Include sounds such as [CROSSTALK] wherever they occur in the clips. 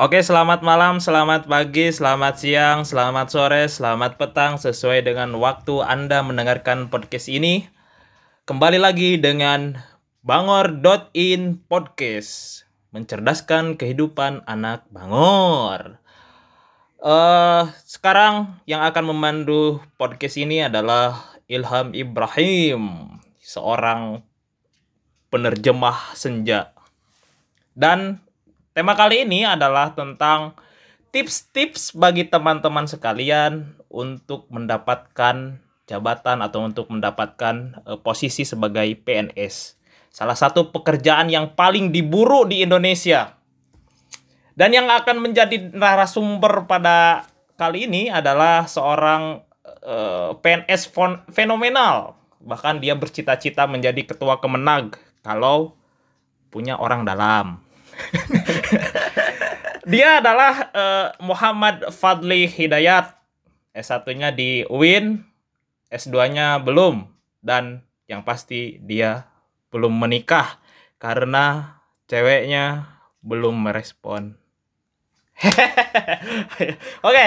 Oke, selamat malam, selamat pagi, selamat siang, selamat sore, selamat petang sesuai dengan waktu Anda mendengarkan podcast ini. Kembali lagi dengan Bangor.in Podcast, mencerdaskan kehidupan anak Bangor. Eh, sekarang yang akan memandu podcast ini adalah Ilham Ibrahim, seorang penerjemah senja. Dan tema kali ini adalah tentang tips-tips bagi teman-teman sekalian untuk mendapatkan jabatan atau untuk mendapatkan eh, posisi sebagai PNS. Salah satu pekerjaan yang paling diburu di Indonesia. Dan yang akan menjadi narasumber pada kali ini adalah seorang eh, PNS fenomenal. Bahkan dia bercita-cita menjadi ketua Kemenag kalau punya orang dalam. [LAUGHS] Dia adalah eh, Muhammad Fadli Hidayat. S1-nya di UIN, S2-nya belum dan yang pasti dia belum menikah karena ceweknya belum merespon. [LAUGHS] Oke,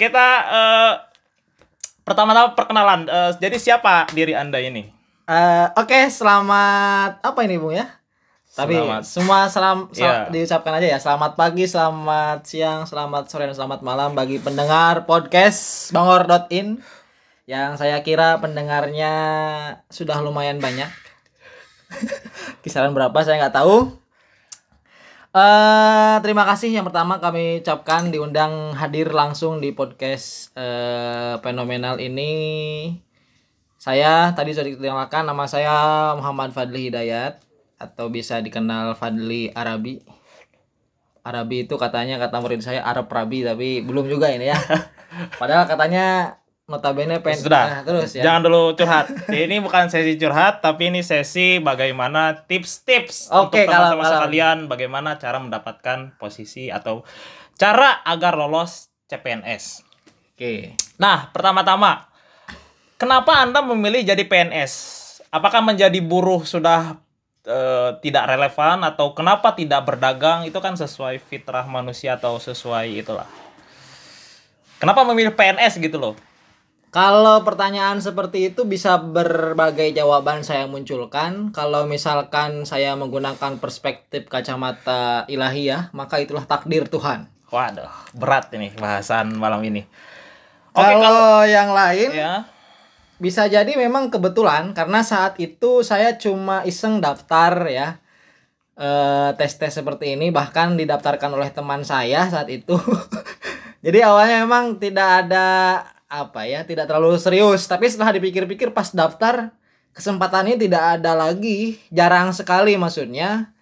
kita eh, pertama-tama perkenalan. Eh, jadi siapa diri Anda ini? Eh, Oke, selamat apa ini Bung ya? Tapi Selamat. semua salam Iya. sel- diucapkan aja ya. Selamat pagi, selamat siang, selamat sore, dan selamat malam bagi pendengar podcast Bangor.in yang saya kira pendengarnya sudah lumayan banyak. [LAUGHS] Kisaran berapa saya nggak tahu. eh terima kasih yang pertama kami ucapkan diundang hadir langsung di podcast eh, fenomenal ini. Saya tadi sudah dikenalkan nama saya Muhammad Fadli Hidayat atau bisa dikenal Fadli Arabi. Arabi itu katanya kata murid saya Arab Rabi tapi belum juga ini ya. [LAUGHS] Padahal katanya notabene pen Sudah. Nah, terus ya. Jangan dulu curhat. Ini bukan sesi curhat, tapi ini sesi bagaimana tips-tips untuk Oke, kalau- teman-teman sekalian bagaimana cara mendapatkan posisi atau cara agar lolos CPNS. Oke. Nah, pertama-tama, kenapa Anda memilih jadi PNS? Apakah menjadi buruh sudah eh, tidak relevan atau kenapa tidak berdagang? Itu kan sesuai fitrah manusia atau sesuai itulah. Kenapa memilih PNS gitu loh? Kalau pertanyaan seperti itu bisa berbagai jawaban saya munculkan. Kalau misalkan saya menggunakan perspektif kacamata ilahiyah, maka itulah takdir Tuhan. Waduh, berat ini bahasan malam ini. Oke, kalau, kalau yang lain ya, bisa jadi memang kebetulan karena saat itu saya cuma iseng daftar ya eh, tes-tes seperti ini bahkan didaftarkan oleh teman saya saat itu. [LAUGHS] jadi awalnya memang tidak ada apa ya, tidak terlalu serius, tapi setelah dipikir-pikir pas daftar kesempatannya tidak ada lagi, jarang sekali maksudnya.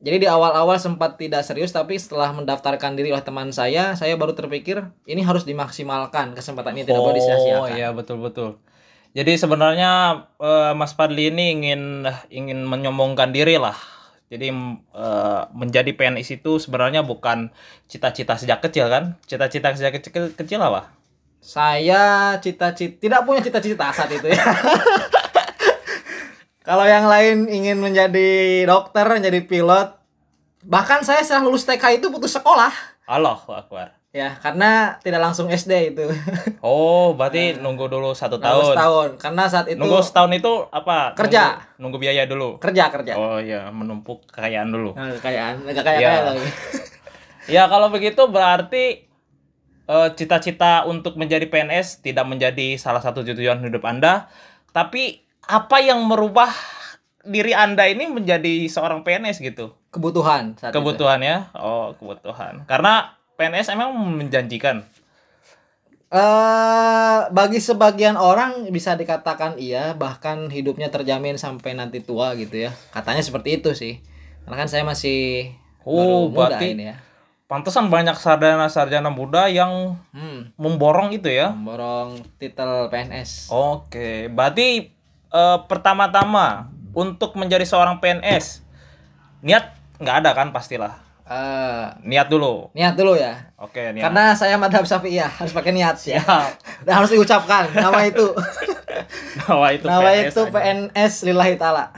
Jadi di awal-awal sempat tidak serius tapi setelah mendaftarkan diri oleh teman saya, saya baru terpikir ini harus dimaksimalkan, kesempatan ini tidak boleh oh disia-siakan. iya betul betul. Jadi sebenarnya eh, Mas Fadli ini ingin ingin menyombongkan diri lah. Jadi eh, menjadi PNS itu sebenarnya bukan cita-cita sejak kecil kan? Cita-cita sejak kecil, kecil apa? Saya cita-cita tidak punya cita-cita saat itu ya. [LAUGHS] Kalau yang lain ingin menjadi dokter, menjadi pilot, bahkan saya setelah lulus TK itu putus sekolah. Allahu Akbar. Ya, karena tidak langsung SD itu. [LAUGHS] Oh, berarti nunggu dulu satu tahun. tahun. Karena saat itu Nunggu setahun itu apa? Kerja. Nunggu, nunggu biaya dulu. kerja kerja. Oh iya, menumpuk kekayaan dulu. Nah, kekayaan, enggak kaya Ya. kaya lagi. [LAUGHS] Ya kalau begitu berarti eh, cita-cita untuk menjadi PNS tidak menjadi salah satu tujuan hidup Anda. Tapi apa yang merubah diri Anda ini menjadi seorang PNS gitu? Kebutuhan saat itu. Kebutuhan ya? Oh, kebutuhan. Karena PNS emang menjanjikan. Eh bagi sebagian orang bisa dikatakan iya, bahkan hidupnya terjamin sampai nanti tua gitu ya. Katanya seperti itu sih. Karena kan saya masih Oh, baru muda berarti ini ya. pantesan banyak sarjana-sarjana muda yang Hmm, memborong itu ya. memborong titel PNS. Oke, berarti eh, pertama-tama untuk menjadi seorang PNS niat nggak ada kan pastilah. Eh, Niat dulu. niat dulu ya. Oke, niat. Karena saya madhab syafi'iyah harus pakai niat ya. [LAUGHS] Dan harus diucapkan nama itu. [LAUGHS] Nama itu nama PNS itu aja. PNS lillahi taala.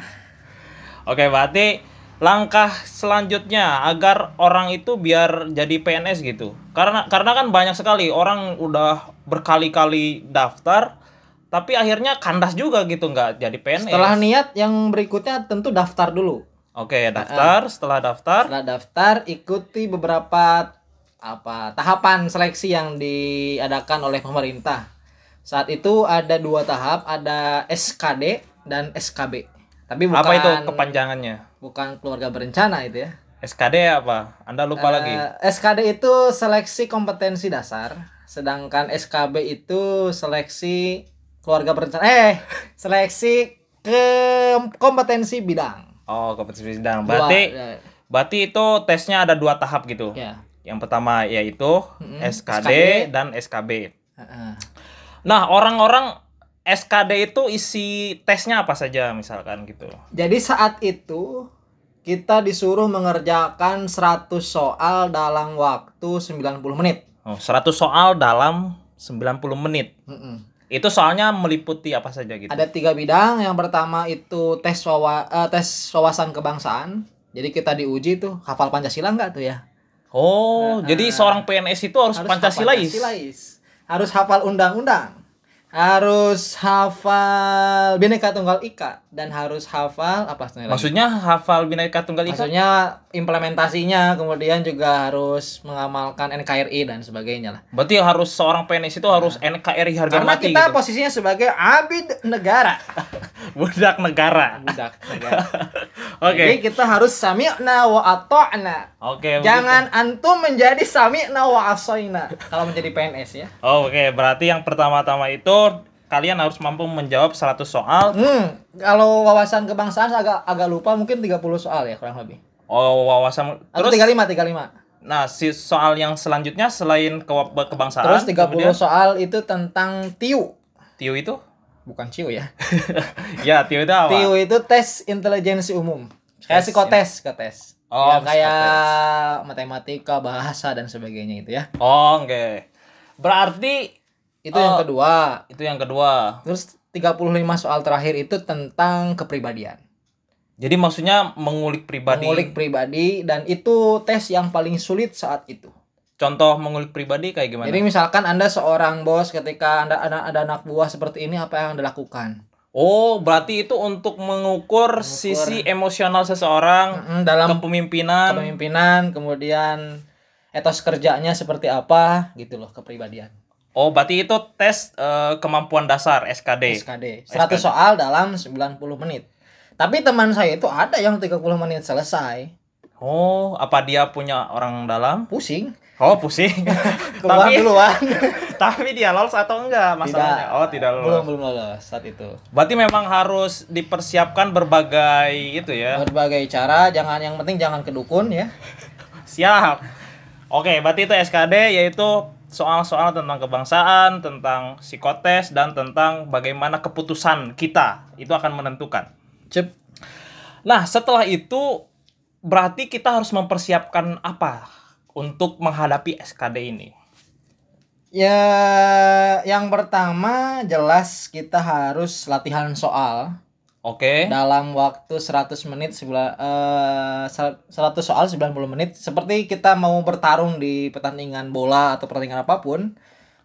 Oke, berarti langkah selanjutnya agar orang itu biar jadi PNS gitu. Karena karena kan banyak sekali orang udah berkali-kali daftar tapi akhirnya kandas juga gitu nggak jadi PNS. Setelah niat yang berikutnya tentu daftar dulu. Oke, daftar, setelah daftar Setelah daftar ikuti beberapa apa tahapan seleksi yang diadakan oleh pemerintah. Saat itu ada dua tahap, ada SKD dan SKB. Tapi bukan apa itu kepanjangannya? bukan keluarga berencana itu ya. SKD apa? Anda lupa lagi. Eh, SKD itu seleksi kompetensi dasar, sedangkan SKB itu seleksi keluarga berencana. Eh, seleksi ke kompetensi bidang. Oh, kompetensi bidang. Dua, Berarti ya, berarti itu tesnya ada dua tahap gitu. ya. Yang pertama yaitu Mm-mm, SKD, SKD. dan SKB. Heeh. Nah, orang-orang SKD itu isi tesnya apa saja misalkan gitu. Jadi saat itu kita disuruh mengerjakan 100 soal dalam waktu 90 menit. Oh, 100 soal dalam 90 menit. Mm-mm. Itu soalnya meliputi apa saja gitu. Ada tiga bidang. Yang pertama itu tes wawa, eh, tes wawasan kebangsaan. Jadi kita diuji tuh hafal Pancasila nggak tuh ya? Oh, jadi seorang PNS itu harus, Harus Pancasilais. Pancasilais. Harus hafal undang-undang. Harus hafal Bhinneka Tunggal Ika dan harus hafal apa sebenarnya lagi? Maksudnya hafal Bhinneka Tunggal Ika? Maksudnya implementasinya kemudian juga harus mengamalkan NKRI dan sebagainya lah. Berarti harus seorang PNS itu harus NKRI harga Karena mati kita gitu. posisinya sebagai abid negara. [LAUGHS] Budak negara. Budak [LAUGHS] negara. Oke. Jadi kita harus sami'na wa ata'na. Oke. Jangan antum menjadi sami'na wa asoina kalau menjadi PNS ya. begitu. Oh, Oke, berarti yang pertama-tama itu kalian harus mampu menjawab 100 soal. Hmm, kalau wawasan kebangsaan agak agak lupa mungkin 30 soal ya kurang lebih. Oh, wawasan Atau terus 35 35. Nah, si soal yang selanjutnya selain ke kebangsaan, Terus 30 kemudian soal itu tentang TIU. TIU itu? Bukan CIU ya. [LAUGHS] ya, TIU itu apa? TIU itu tes intelijensi umum. Kayak Tes psikotes, psikotes. Oh, ya, kayak matematika, bahasa dan sebagainya itu ya. Oh, oke. Berarti Itu yang Oh. kedua. itu yang kedua. Terus 35 soal terakhir itu tentang kepribadian. Jadi maksudnya mengulik pribadi. Mengulik pribadi dan itu tes yang paling sulit saat itu. Contoh mengulik pribadi kayak gimana? Jadi misalkan Anda seorang bos ketika Anda ada, ada anak buah seperti ini apa yang Anda lakukan? oh, berarti itu untuk mengukur, sisi emosional seseorang, dalam kepemimpinan. kepemimpinan, kemudian etos kerjanya seperti apa gitu loh kepribadian. Oh, berarti itu tes eh, kemampuan dasar SKD. SKD. 100 soal dalam 90 menit. Tapi teman saya itu ada yang 30 menit selesai. Oh, apa dia punya orang dalam? Pusing. Oh, pusing. [LAUGHS] Keluar tapi duluan. [LAUGHS] tapi dia lolos atau enggak masalahnya? Oh, tidak lolos. Belum belum lolos saat itu. Berarti memang harus dipersiapkan berbagai itu ya. Berbagai cara, jangan yang penting jangan kedukun ya. [LAUGHS] Siap. Oke, berarti itu SKD yaitu soal-soal tentang kebangsaan, tentang psikotes dan tentang bagaimana keputusan kita itu akan menentukan. Cep. Nah, setelah itu berarti kita harus mempersiapkan apa untuk menghadapi SKD ini? Ya, yang pertama jelas kita harus latihan soal Oke. dalam waktu 100 menit sebela, eh, 100 soal 90 menit seperti kita mau bertarung di pertandingan bola atau pertandingan apa pun.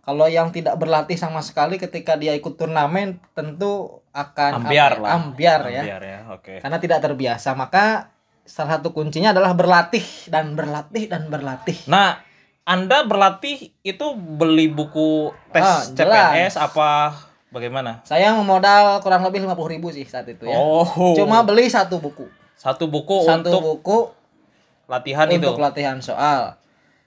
Kalau yang tidak berlatih sama sekali ketika dia ikut turnamen tentu akan Ambiar apa ya, lah. ambiar ya. Ambiar ya, oke. Karena tidak terbiasa, maka salah satu kuncinya adalah berlatih dan berlatih dan berlatih. Nah, Anda berlatih itu beli buku tes Ah, CPNS apa bagaimana? Saya memodal kurang lebih 50.000 ribu sih saat itu ya. Oh. Cuma beli satu buku. satu buku satu untuk buku latihan itu. untuk latihan soal.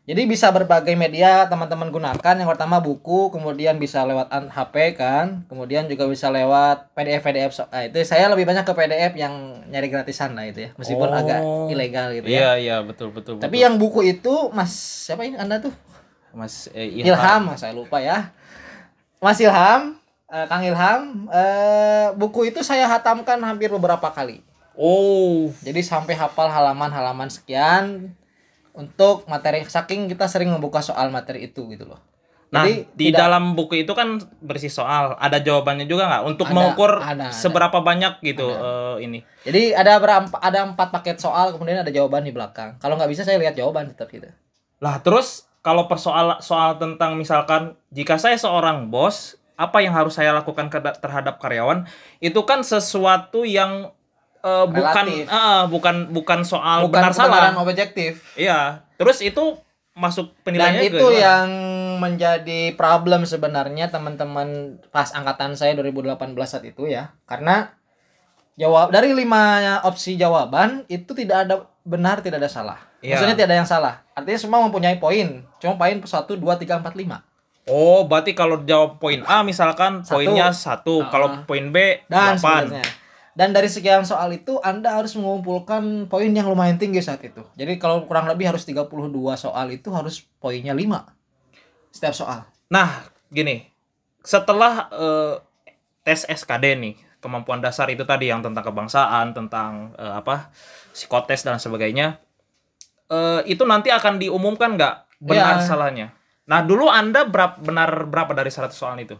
Jadi bisa berbagai media teman-teman gunakan. Yang pertama buku, kemudian bisa lewat HP kan, kemudian juga bisa lewat PDF PDF. So- nah, itu saya lebih banyak ke PDF yang nyari gratisan lah itu ya, meskipun Oh. agak ilegal gitu Iya, ya. iya, betul betul Tapi betul. yang buku itu Mas siapa ini Anda tuh? Mas eh, Ilham, Mas, saya lupa ya. Mas Ilham, eh, Kang Ilham, eh, buku itu saya hatamkan hampir beberapa kali. Oh, Jadi sampai hafal halaman-halaman sekian untuk materi saking kita sering membuka soal materi itu gitu loh. Nah, Jadi di tidak- dalam buku itu kan berisi soal, ada jawabannya juga nggak untuk Ada, mengukur ada, ada. seberapa banyak gitu eh, ini. Jadi ada berapa ada empat paket soal kemudian ada jawaban di belakang. Kalau nggak bisa saya lihat jawaban tetap gitu. Lah, terus kalau persoal soal tentang misalkan jika saya seorang bos, apa yang harus saya lakukan terhadap karyawan? Itu kan sesuatu yang eh, bukan eh, bukan bukan soal Bukan benar salah. objektif. Iya. Terus itu masuk Dan penilaiannya itu juga gimana? yang menjadi problem sebenarnya teman-teman pas angkatan saya 2018 saat itu ya. Karena jawab dari lima opsi jawaban itu tidak ada benar, tidak ada salah. Iya. Maksudnya tidak ada yang salah. Artinya semua mempunyai poin. Cuma poin 1 2 3 4 5. Oh, berarti kalau jawab poin A misalkan Satu. poinnya satu, Ah. kalau poin B Dan delapan. sebenarnya. Dan dari sekian soal itu Anda harus mengumpulkan poin yang lumayan tinggi saat itu. Jadi kalau kurang lebih harus 32 soal itu harus poinnya 5 setiap soal. Nah, gini, setelah eh, tes SKD nih, kemampuan dasar itu tadi yang tentang kebangsaan, tentang eh, apa psikotes dan sebagainya, eh, itu nanti akan diumumkan nggak benar Ya. salahnya? Nah, dulu anda berap, benar berapa dari 100 soal itu?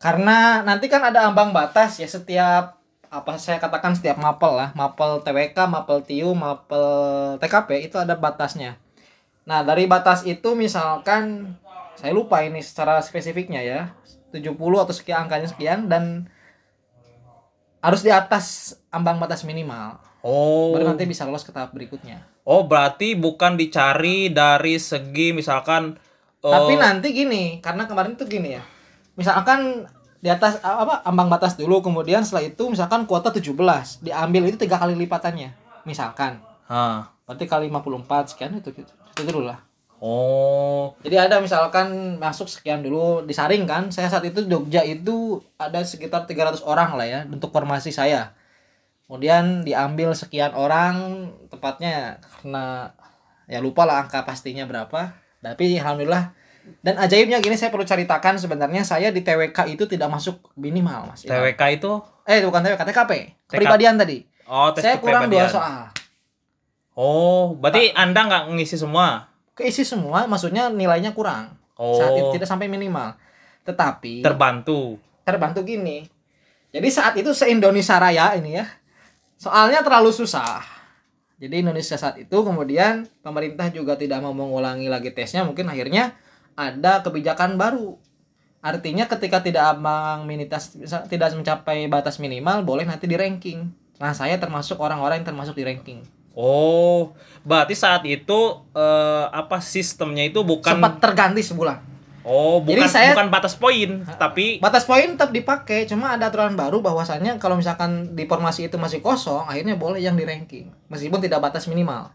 Karena nanti kan ada ambang batas ya setiap apa saya katakan setiap mapel lah, mapel TWK, mapel TIU, mapel TKP itu ada batasnya. Nah, dari batas itu misalkan saya lupa ini secara spesifiknya ya, 70 atau sekian angkanya sekian dan harus di atas ambang batas minimal. Oh, Baru nanti bisa lolos ke tahap berikutnya. Oh berarti bukan dicari dari segi misalkan eh, Tapi nanti gini, karena kemarin tuh gini ya. Misalkan di atas apa ambang batas dulu kemudian setelah itu misalkan kuota 17 diambil itu tiga kali lipatannya misalkan. Hah. berarti kali 54 sekian itu gitu. Itu dulu lah. Oh, jadi ada misalkan masuk sekian dulu disaring kan. Saya saat itu Jogja itu ada sekitar 300 orang lah ya untuk formasi saya kemudian diambil sekian orang tepatnya karena ya lupa lah angka pastinya berapa. Tapi alhamdulillah dan ajaibnya gini saya perlu ceritakan sebenarnya saya di TWK itu tidak masuk minimal mas. TWK itu? Eh bukan TWK TKP kepribadian tadi. Oh tes saya kurang dua soal. Oh, berarti Anda nggak ngisi semua? keisi semua maksudnya nilainya kurang. Oh, saat itu tidak sampai minimal. Tetapi terbantu. terbantu gini. Jadi saat itu se-Indonesia Raya ini ya. Soalnya terlalu susah. Jadi Indonesia saat itu kemudian pemerintah juga tidak mau mengulangi lagi tesnya mungkin akhirnya ada kebijakan baru. Artinya ketika tidak minitas tidak mencapai batas minimal boleh nanti di ranking. Nah, saya termasuk orang-orang yang termasuk di ranking. Oh, berarti saat itu eh, apa sistemnya itu bukan Sempat terganti sebulan. Oh, bukan Jadi saya- bukan batas poin, tapi Batas poin tetap dipakai, cuma ada aturan baru bahwasannya kalau misalkan di formasi itu masih kosong, akhirnya boleh yang di ranking meskipun tidak batas minimal.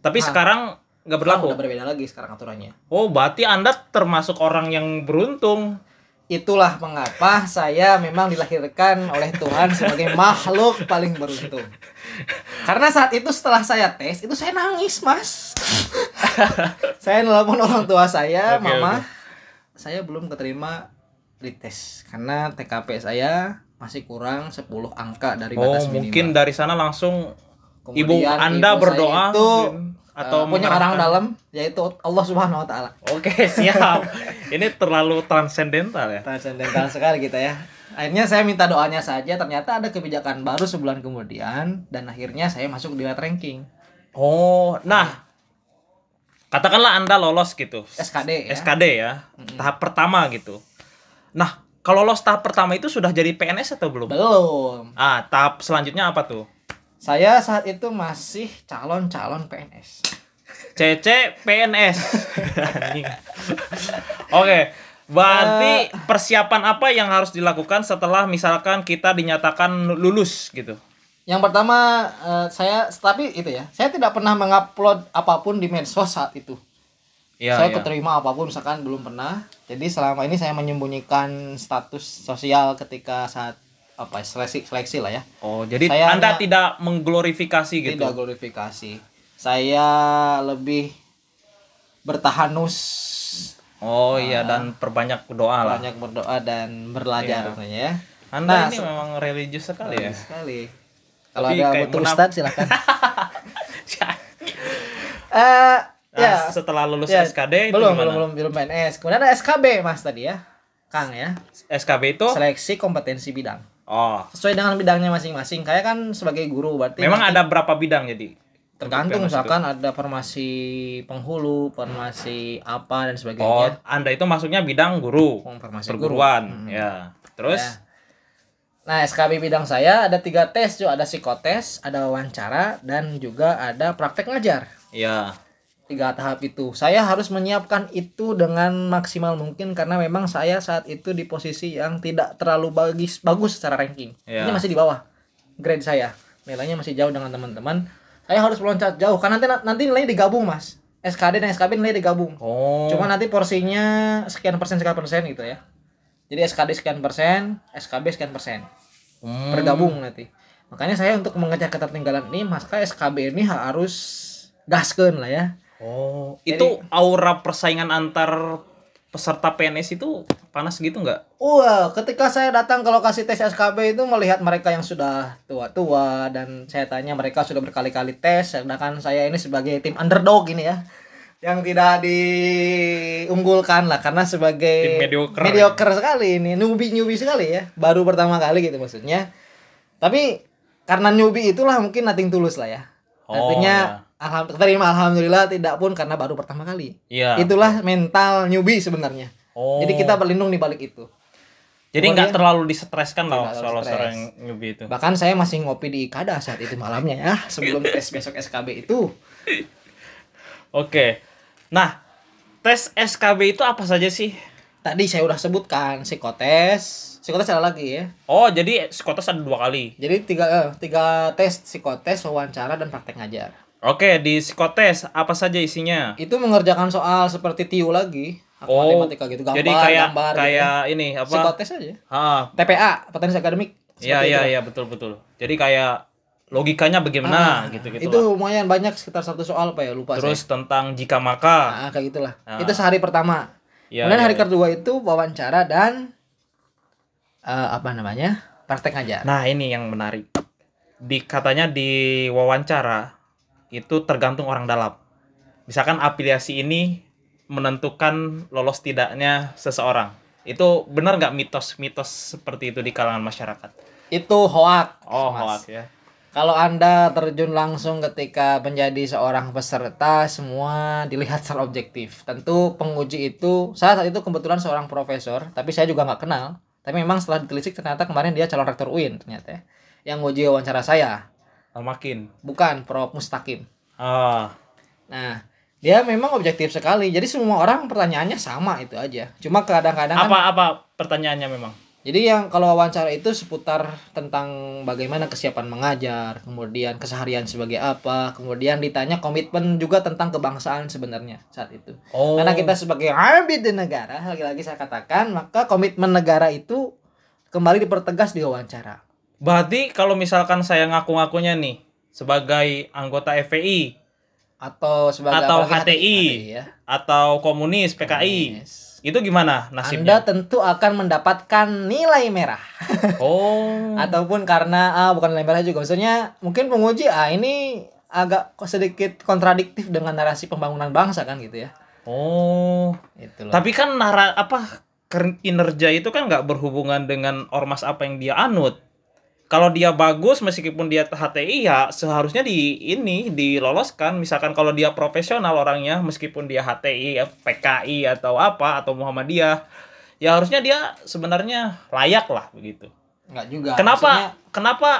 tapi Ah. sekarang nggak berlaku. Udah berbeda lagi sekarang aturannya. Oh, berarti Anda termasuk orang yang beruntung. Itulah mengapa saya memang dilahirkan oleh Tuhan sebagai [LAUGHS] makhluk paling beruntung. Karena saat itu setelah saya tes, itu saya nangis, Mas. [LAUGHS] saya nelpon orang tua saya, Oke, Mama. oke. Saya belum keterima di tes karena TKP saya masih kurang 10 angka dari Oh, batas minimal. mungkin dari sana langsung ibu Kemudian Anda ibu berdoa itu, mungkin, atau eh, punya orang dalam yaitu Allah Subhanahu wa taala. Oke, [LAUGHS] siap. Ini terlalu transendental ya. Transcendental sekali kita ya. Akhirnya saya minta doanya saja, ternyata ada kebijakan baru sebulan kemudian dan akhirnya saya masuk di ranking Oh, nah katakanlah Anda lolos gitu. SKD ya. SKD ya, tahap pertama gitu. Nah, kalau lolos tahap pertama itu sudah jadi PNS atau belum? Belum. Ah, tahap selanjutnya apa tuh? Saya saat itu masih calon-calon PNS. CC PNS. Oke, berarti persiapan apa yang harus dilakukan setelah misalkan kita dinyatakan lulus gitu? Yang pertama eh, saya tapi itu ya, saya tidak pernah mengupload apa pun di medsos saat itu. Iya, saya iya. keterima apa pun misalkan belum pernah. Jadi selama ini saya menyembunyikan status sosial ketika saat apa seleksi seleksi lah ya. Oh, jadi Saya Anda hanya- tidak mengglorifikasi gitu. Tidak glorifikasi. Saya lebih bertahanus Oh iya dan perbanyak doa lah. banyak berdoa dan belajar Iya. katanya ya. Anda Nah, ini memang religius sekali ya. Sekali. Kalau ada kayak butuh ustad silakan. [LAUGHS] Eh Nah, Ya. setelah lulus Ya, SKD itu belum, gimana? belum, belum, belum PNS. Kemudian ada SKB Mas tadi ya. Kang ya. SKB itu Seleksi kompetensi bidang. oh, Sesuai dengan bidangnya masing-masing. Kayak kan sebagai guru berarti memang ada berapa bidang jadi? tergantung PNS itu? misalkan ada formasi penghulu, formasi apa dan Oh, sebagainya. Anda itu masuknya bidang guru, Oh, formasi guru. perguruan, Hmm. ya. Terus Ya. Nah, SKB bidang saya ada tiga tes, cuy. Ada psikotes, ada wawancara, dan juga ada praktek ngajar. ya. Tiga tahap itu. Saya harus menyiapkan itu dengan maksimal mungkin karena memang saya saat itu di posisi yang tidak terlalu bagus bagus secara ranking. Ya. Ini masih di bawah grade saya. Nilainya masih jauh dengan teman-teman. Saya harus meloncat jauh karena nanti nanti nilainya digabung, Mas. SKD dan SKB nilai digabung. Oh. Cuma nanti porsinya sekian persen sekian persen gitu ya. Jadi SKD sekian persen, SKB sekian persen. Hmm. Bergabung nanti. Makanya saya untuk mengejar ketertinggalan ini, maka SKB ini harus gaskeun lah ya. Oh, Jadi- itu aura persaingan antar peserta PNS itu panas gitu nggak? Wah, ketika saya datang ke lokasi tes SKB itu melihat mereka yang sudah tua-tua dan saya tanya mereka sudah berkali-kali tes, sedangkan saya ini sebagai tim underdog ini ya, yang tidak diunggulkan lah karena sebagai Tim mediocre. mediocre sekali ini, newbie newbie sekali ya, baru pertama kali gitu maksudnya. Tapi karena newbie itulah mungkin nothing tulus lah ya. Oh, Artinya alham- terima alhamdulillah tidak pun karena baru pertama kali. Iya. Itulah mental newbie sebenarnya. Oh. Jadi kita berlindung di balik itu. Jadi nggak terlalu disetreskan lah soal newbie itu. Bahkan saya masih ngopi di Ikada saat itu malamnya ya, sebelum [LAUGHS] tes besok SKB itu. Oke. Nah, tes SKB itu apa saja sih? Tadi saya udah sebutkan psikotes, psikotes ada lagi ya. Oh, jadi psikotes ada dua kali. Jadi tiga eh, tiga tes psikotes, wawancara dan praktek ngajar. Oke, di psikotes apa saja isinya? Itu mengerjakan soal seperti TIU lagi, Oh, matematika gitu, gambar, jadi kayak gambar gitu ya. kayak ini apa? Psikotes aja. Ah, TPA, potensi akademik. iya iya iya betul betul. Jadi kayak logikanya bagaimana Ah, gitu-gitu. Itu lah. lumayan banyak sekitar satu soal apa ya lupa Terus saya. tentang jika maka. Nah, kayak gitulah. Ah. Itu sehari pertama. Iya, Kemudian iya, hari iya. kedua itu wawancara dan eh, apa namanya? Praktek ngajar. Nah, ini yang menarik. Di katanya di wawancara itu tergantung orang dalam. Misalkan afiliasi ini menentukan lolos tidaknya seseorang. Itu benar nggak mitos-mitos seperti itu di kalangan masyarakat? Itu hoak. Oh, Mas. hoak ya. Kalau Anda terjun langsung ketika menjadi seorang peserta, semua dilihat secara objektif. Tentu penguji itu, saya saat itu kebetulan seorang profesor, tapi saya juga nggak kenal. Tapi memang setelah ditelisik ternyata kemarin dia calon rektor UIN ternyata ya. Yang nguji wawancara saya, Makin. bukan Prof Mustaqim. Ah, Nah, dia memang objektif sekali. Jadi semua orang pertanyaannya sama itu aja. Cuma kadang-kadang kan apa apa pertanyaannya memang? Jadi yang kalau wawancara itu seputar tentang bagaimana kesiapan mengajar, kemudian keseharian sebagai apa, kemudian ditanya komitmen juga tentang kebangsaan sebenarnya saat itu. Oh. Karena kita sebagai abid di negara, lagi-lagi saya katakan, maka komitmen negara itu kembali dipertegas di wawancara. Berarti kalau misalkan saya ngaku-ngakunya nih sebagai anggota FPI Atau sebagai Atau apalagi HTI. ya. atau komunis PKI, Komunis. Itu gimana Anda nasibnya? tentu akan mendapatkan nilai merah. [LAUGHS] Oh. ataupun karena ah bukan nilai merah juga maksudnya mungkin penguji ah ini agak sedikit kontradiktif dengan narasi pembangunan bangsa kan gitu ya Oh. itu loh Tapi kan nara apa kinerja itu kan nggak berhubungan dengan ormas apa yang dia anut. Kalau dia bagus meskipun dia HTI ya seharusnya di ini diloloskan. Misalkan kalau dia profesional orangnya meskipun dia HTI, PKI atau apa atau Muhammadiyah, ya harusnya dia sebenarnya layak lah begitu. nggak juga Kenapa Maksudnya, kenapa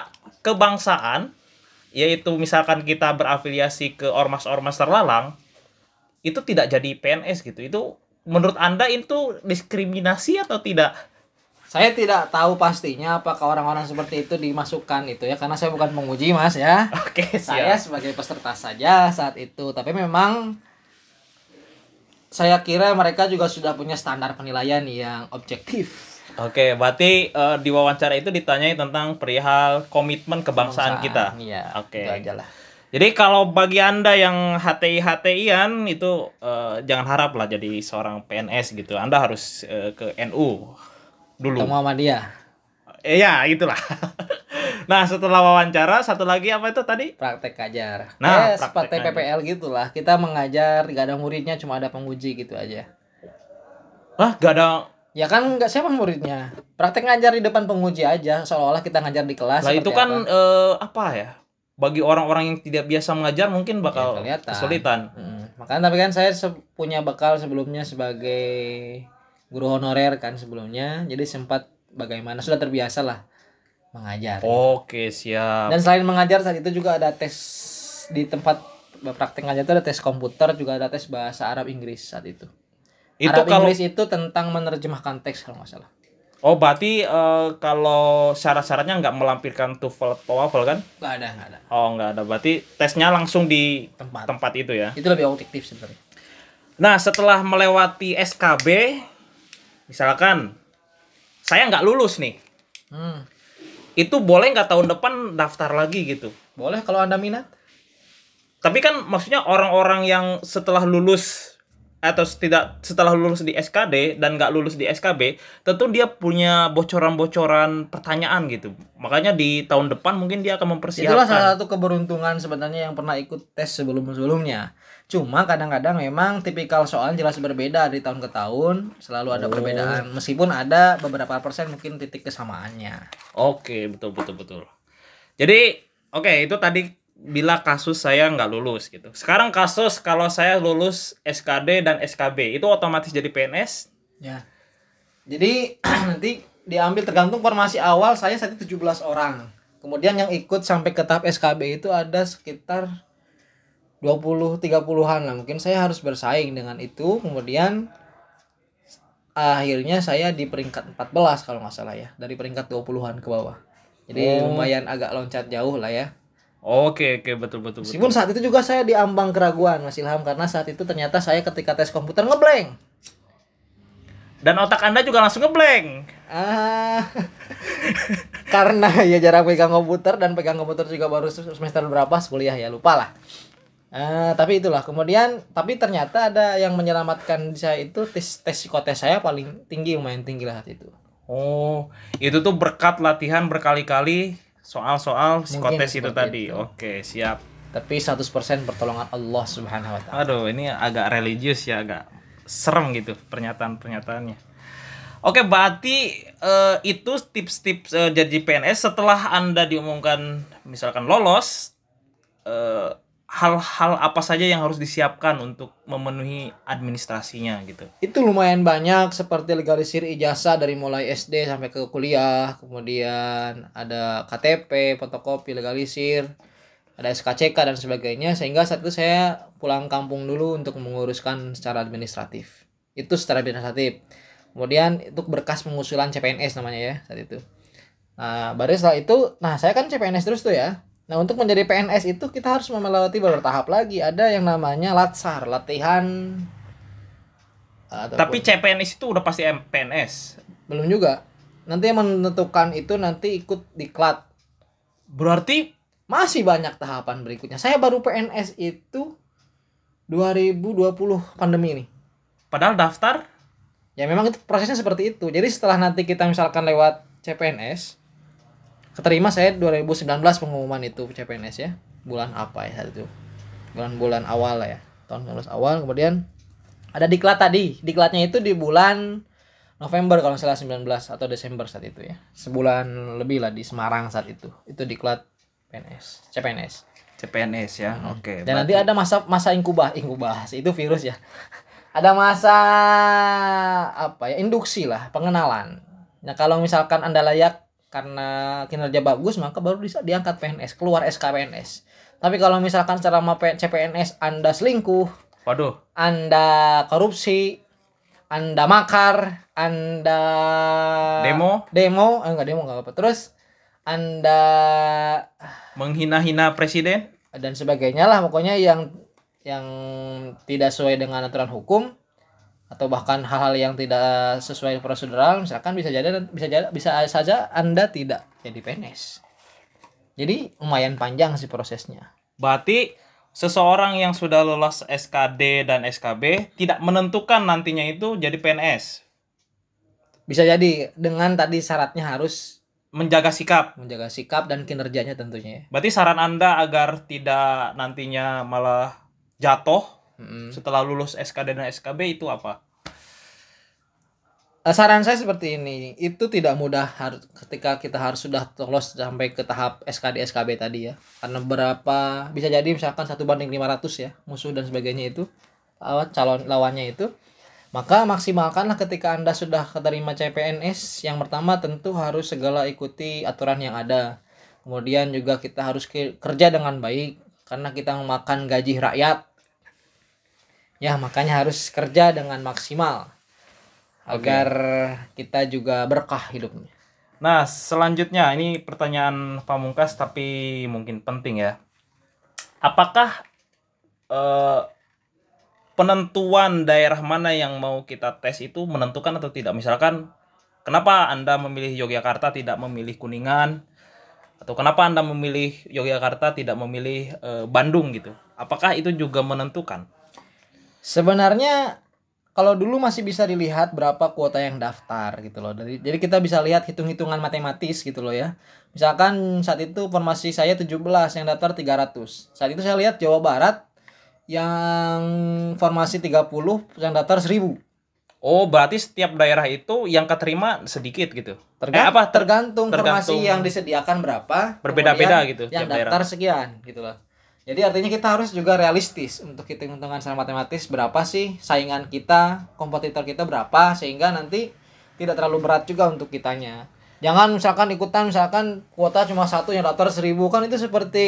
kebangsaan yaitu misalkan kita berafiliasi ke ormas-ormas terlalang itu tidak jadi PNS gitu. Itu menurut Anda itu diskriminasi atau tidak? Saya tidak tahu pastinya apakah orang-orang seperti itu dimasukkan itu ya karena saya bukan penguji mas ya Oke, saya siap. sebagai peserta saja saat itu tapi memang saya kira mereka juga sudah punya standar penilaian yang objektif Oke, berarti eh, di wawancara itu ditanyai tentang perihal komitmen kebangsaan kita. iya Oke. itu aja lah Jadi kalau bagi Anda yang HTI HTI-an itu eh, jangan harap lah jadi seorang PNS gitu. Anda harus eh, ke NU dulu. atau Muhammadiyah Eh, ya, itulah. [LAUGHS] Nah, setelah wawancara, satu lagi apa itu tadi? praktek ajar Nah, eh, praktek seperti. PPL gitulah kita mengajar gak ada muridnya cuma ada penguji gitu aja Hah, gak ada. ya kan nggak siapa muridnya praktek ngajar di depan penguji aja seolah-olah kita ngajar di kelas Lah itu kan apa. eh, apa ya? Bagi orang-orang yang tidak biasa mengajar mungkin bakal Ya, kelihatan. kesulitan. Mm, makanya tapi kan saya punya bekal sebelumnya sebagai guru honorer kan sebelumnya jadi sempat bagaimana sudah terbiasa lah mengajar Oke, siap. dan selain mengajar saat itu juga ada tes di tempat praktek ngajar itu ada tes komputer juga ada tes bahasa Arab Inggris saat itu itu Arab kalau Inggris itu tentang menerjemahkan teks kalau nggak salah Oh, berarti eh, kalau syarat-syaratnya nggak melampirkan TOEFL TOEFL kan? nggak ada nggak ada Oh, nggak ada. Berarti tesnya langsung di tempat tempat itu ya. itu lebih objektif sebenarnya Nah, setelah melewati SKB, misalkan saya nggak lulus nih, hmm. itu boleh nggak tahun depan daftar lagi gitu? boleh kalau anda minat Tapi kan maksudnya orang-orang yang setelah lulus atau tidak setelah lulus di SKD dan nggak lulus di SKB, tentu dia punya bocoran-bocoran pertanyaan gitu. Makanya di tahun depan mungkin dia akan Itulah salah mempersiapkan. satu keberuntungan sebenarnya yang pernah ikut tes sebelum-sebelumnya. Cuma kadang-kadang memang tipikal soal jelas berbeda dari tahun ke tahun, selalu ada Oh. perbedaan. Meskipun ada beberapa persen mungkin titik kesamaannya. Oke, betul betul betul. Jadi, oke itu tadi bila kasus saya nggak lulus gitu. Sekarang kasus kalau saya lulus SKD dan SKB itu otomatis jadi PNS. Ya. Jadi [CLEARS THROAT] nanti diambil tergantung formasi awal saya saat itu 17 orang. Kemudian yang ikut sampai ke tahap SKB itu ada sekitar 20 30-an lah. Mungkin saya harus bersaing dengan itu. Kemudian akhirnya saya di peringkat 14 kalau nggak salah ya. Dari peringkat 20-an ke bawah. Jadi Oh. lumayan agak loncat jauh lah ya. Oke, oke betul betul betul. Meskipun saat itu juga saya diambang keraguan Mas Ilham karena saat itu ternyata saya ketika tes komputer ngeblank. Dan otak Anda juga langsung ngeblank. Ah, [LAUGHS] karena ya jarang pegang komputer dan pegang komputer juga baru semester berapa kuliah ya lupa lah. Ah, tapi itulah kemudian tapi ternyata ada yang menyelamatkan saya itu tes tes psikotes saya paling tinggi lumayan tinggi lah saat itu. Oh, itu tuh berkat latihan berkali-kali soal-soal psikotes itu tadi. itu. Oke, siap. Tapi 100% pertolongan Allah Subhanahu wa taala. Aduh, ini agak religius ya, agak serem gitu pernyataan-pernyataannya. Oke, berarti eh, itu tips-tips eh, jadi PNS setelah Anda diumumkan misalkan lolos eh, hal-hal apa saja yang harus disiapkan untuk memenuhi administrasinya gitu. Itu lumayan banyak seperti legalisir ijazah dari mulai SD sampai ke kuliah, kemudian ada KTP, fotokopi legalisir, ada SKCK dan sebagainya sehingga saat itu saya pulang kampung dulu untuk menguruskan secara administratif. Itu secara administratif. Kemudian itu berkas pengusulan CPNS namanya ya saat itu. Nah, baru setelah itu, nah saya kan CPNS terus tuh ya. Nah, untuk menjadi PNS itu kita harus melewati beberapa tahap lagi. Ada yang namanya latsar, latihan ataupun- Tapi CPNS itu udah pasti PNS. belum juga. Nanti yang menentukan itu nanti ikut diklat. Berarti Masih banyak tahapan berikutnya. Saya baru PNS itu 2020 pandemi ini. padahal daftar Ya memang itu prosesnya seperti itu. Jadi setelah nanti kita misalkan lewat CPNS keterima saya 2019 pengumuman itu CPNS ya. Bulan apa ya saat itu? Bulan-bulan awal lah ya. Tahun 19 awal kemudian ada diklat tadi. Diklatnya itu di bulan November kalau salah 19 atau Desember saat itu ya. Sebulan lebih lah di Semarang saat itu. Itu diklat PNS, CPNS. CPNS ya. Oke. Dan nanti ada masa masa inkubah, inkubasi [LAUGHS] itu virus ya. Ada masa apa ya induksi lah, pengenalan. Nah kalau misalkan anda layak karena kinerja bagus maka baru bisa diangkat PNS keluar SKPNS. Tapi kalau misalkan secara CPNS anda selingkuh, Waduh. anda korupsi, anda makar, anda Demo? demo, eh, enggak demo enggak apa-apa. Terus anda Menghina-hina presiden? dan sebagainya lah pokoknya yang yang tidak sesuai dengan aturan hukum atau bahkan hal-hal yang tidak sesuai prosedural misalkan bisa jadi bisa jadi bisa saja Anda tidak jadi PNS. Jadi lumayan panjang sih prosesnya. Berarti seseorang yang sudah lolos SKD dan SKB tidak menentukan nantinya itu jadi PNS. Bisa jadi dengan tadi syaratnya harus menjaga sikap. menjaga sikap dan kinerjanya tentunya ya. Berarti saran Anda agar tidak nantinya malah jatuh Mm-mm. setelah lulus SKD dan SKB itu apa? Eh, saran saya seperti ini itu tidak mudah ketika kita harus sudah lolos sampai ke tahap SKD SKB tadi ya. Karena berapa bisa jadi misalkan satu banding 500 ya musuh dan sebagainya itu lawan calon lawannya itu. Maka maksimalkanlah ketika anda sudah keterima CPNS yang pertama tentu harus segala ikuti aturan yang ada. Kemudian juga kita harus ke- kerja dengan baik karena kita memakan gaji rakyat. Ya makanya harus kerja dengan maksimal agar kita juga berkah hidupnya. Nah, selanjutnya ini pertanyaan pamungkas tapi mungkin penting ya. Apakah eh, penentuan daerah mana yang mau kita tes itu menentukan atau tidak? Misalkan, kenapa Anda memilih Yogyakarta tidak memilih Kuningan? Atau kenapa Anda memilih Yogyakarta tidak memilih eh, Bandung gitu? Apakah itu juga menentukan? Sebenarnya kalau dulu masih bisa dilihat berapa kuota yang daftar gitu loh. Dari jadi kita bisa lihat hitung-hitungan matematis gitu loh ya. Misalkan saat itu formasi saya 17 yang daftar 300. Saat itu saya lihat Jawa Barat yang formasi 30 yang daftar 1000. Oh, berarti setiap daerah itu yang keterima sedikit gitu. Terga- Eh, apa? Ter- tergantung, tergantung- formasi yang disediakan berapa Berbeda-beda gitu yang tiap daerah. daftar sekian gitu loh jadi artinya kita harus juga realistis untuk hitung-hitungan secara matematis berapa sih saingan kita kompetitor kita berapa sehingga nanti tidak terlalu berat juga untuk kitanya. Jangan misalkan ikutan misalkan kuota cuma satu yang daftar seribu kan itu seperti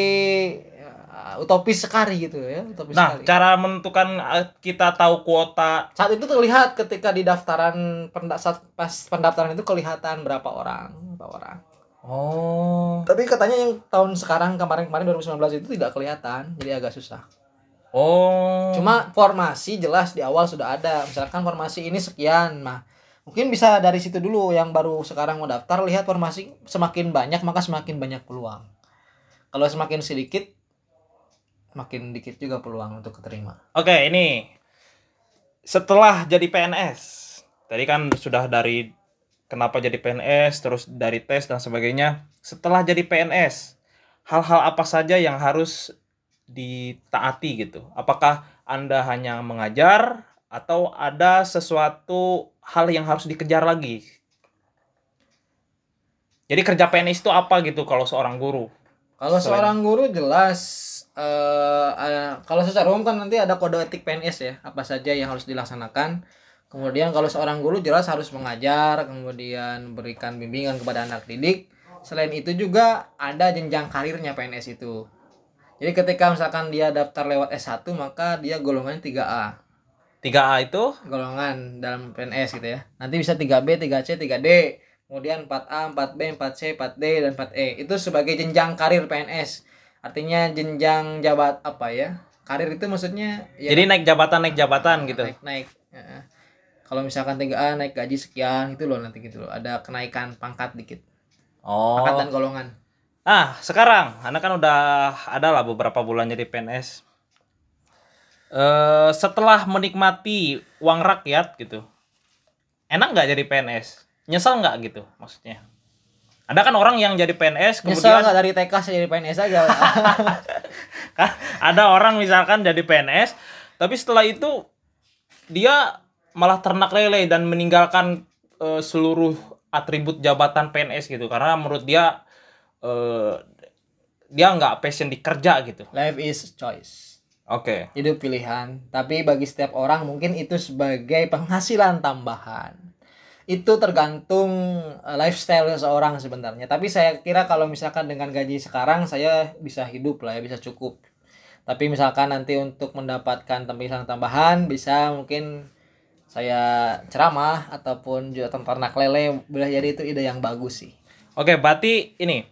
ya, utopis sekali gitu ya utopis Nah, sekali. cara menentukan eh, kita tahu kuota saat itu terlihat ketika di daftaran saat pas pendaftaran itu kelihatan berapa orang berapa orang Oh. Tapi katanya yang tahun sekarang kemarin-kemarin 2019 itu tidak kelihatan, jadi agak susah. Oh. Cuma formasi jelas di awal sudah ada. Misalkan formasi ini sekian, nah mungkin bisa dari situ dulu yang baru sekarang mau daftar lihat formasi semakin banyak maka semakin banyak peluang. Kalau semakin sedikit makin dikit juga peluang untuk keterima. Oke, ini setelah jadi PNS. Tadi kan sudah dari kenapa jadi PNS, terus dari tes dan sebagainya. Setelah jadi PNS, hal-hal apa saja yang harus ditaati gitu? Apakah Anda hanya mengajar atau ada sesuatu hal yang harus dikejar lagi? Jadi kerja PNS itu apa gitu kalau seorang guru? Kalau Selain- seorang guru jelas eh eh, kalau secara umum kan nanti ada kode etik PNS ya, apa saja yang harus dilaksanakan. Kemudian kalau seorang guru jelas harus mengajar, kemudian berikan bimbingan kepada anak didik. Selain itu juga ada jenjang karirnya PNS itu. Jadi ketika misalkan dia daftar lewat S1 maka dia golongannya 3A. 3A itu Golongan dalam PNS gitu ya. Nanti bisa 3B, 3C, 3D. Kemudian 4A, 4B, 4C, 4D dan 4E. Itu sebagai jenjang karir PNS. Artinya jenjang jabat apa ya? Karir itu maksudnya ya jadi naik jabatan naik jabatan gitu. naik naik Heeh. Kalau misalkan 3A naik gaji sekian itu loh nanti gitu loh ada kenaikan pangkat dikit Oh. pangkat dan golongan Ah, sekarang Anda kan udah ada lah beberapa bulan jadi PNS. Eh, setelah menikmati uang rakyat gitu, enak nggak jadi PNS? Nyesel nggak gitu maksudnya? Ada kan orang yang jadi PNS nyesel kemudian nggak dari TK saya jadi PNS aja [LAUGHS] kan ada orang misalkan jadi PNS, tapi setelah itu dia malah ternak lele dan meninggalkan eh, seluruh atribut jabatan PNS gitu. Karena menurut dia eh, dia nggak passion di kerja gitu. life is choice. Oke. hidup pilihan. Tapi bagi setiap orang mungkin itu sebagai penghasilan tambahan. Itu tergantung eh, lifestyle seorang sebenarnya. Tapi saya kira kalau misalkan dengan gaji sekarang saya bisa hidup lah ya bisa cukup. Tapi misalkan nanti untuk mendapatkan tampilan tambahan bisa mungkin saya ceramah ataupun juga ternak lele boleh jadi itu ide yang bagus sih Oke, berarti ini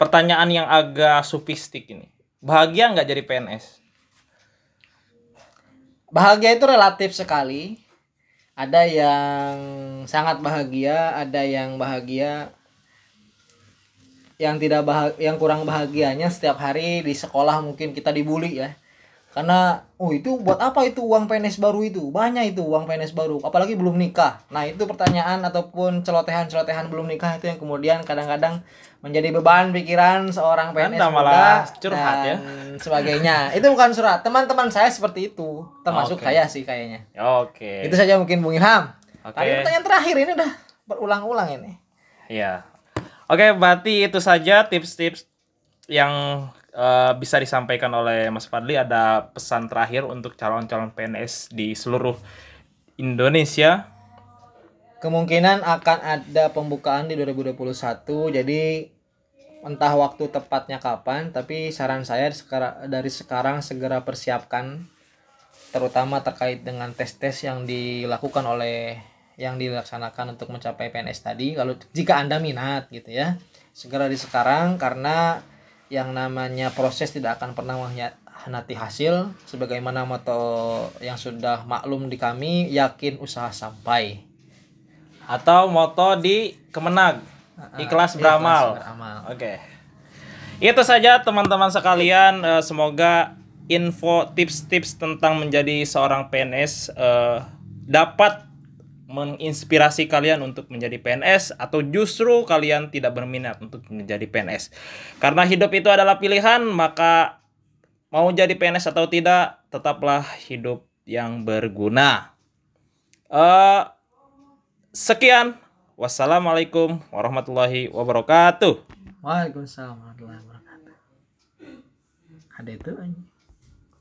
pertanyaan yang agak sofistik ini. Bahagia nggak jadi PNS? Bahagia itu relatif sekali. Ada yang sangat bahagia, ada yang bahagia yang tidak bahagia, yang kurang bahagianya setiap hari di sekolah mungkin kita dibully ya. Karena oh itu buat apa itu uang PNS baru itu banyak itu uang PNS baru apalagi belum nikah nah itu pertanyaan ataupun celotehan-celotehan belum nikah itu yang kemudian kadang-kadang menjadi beban pikiran seorang PNS Anda muda malah curhat ya. dan sebagainya itu bukan surat teman-teman saya seperti itu termasuk Oke. saya sih kayaknya Oke. itu saja mungkin Bung Ilham Oke. Tadi pertanyaan terakhir ini udah berulang-ulang ini Iya. Oke, berarti itu saja tips-tips yang eh, bisa disampaikan oleh Mas Fadli. Ada pesan terakhir untuk calon-calon PNS di seluruh Indonesia. kemungkinan akan ada pembukaan di 2021 jadi entah waktu tepatnya kapan tapi saran saya dari sekarang segera persiapkan terutama terkait dengan tes-tes yang dilakukan oleh yang dilaksanakan untuk mencapai PNS tadi kalau jika Anda minat gitu ya segera di sekarang karena yang namanya proses tidak akan pernah mengkhianati hasil sebagaimana moto yang sudah maklum di kami yakin usaha sampai Atau moto di Kemenag. Ikhlas beramal. Ikhlas beramal. Oke. Itu saja teman-teman sekalian. Eh, semoga info tips-tips tentang menjadi seorang PNS eh, dapat menginspirasi kalian untuk menjadi PNS atau justru kalian tidak berminat untuk menjadi PNS. Karena hidup itu adalah pilihan, maka mau jadi PNS atau tidak, tetaplah hidup yang berguna. Eh sekian. Wassalamualaikum warahmatullahi wabarakatuh. Waalaikumsalam warahmatullahi wabarakatuh. Ada itu aja.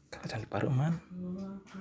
Kacang paru man.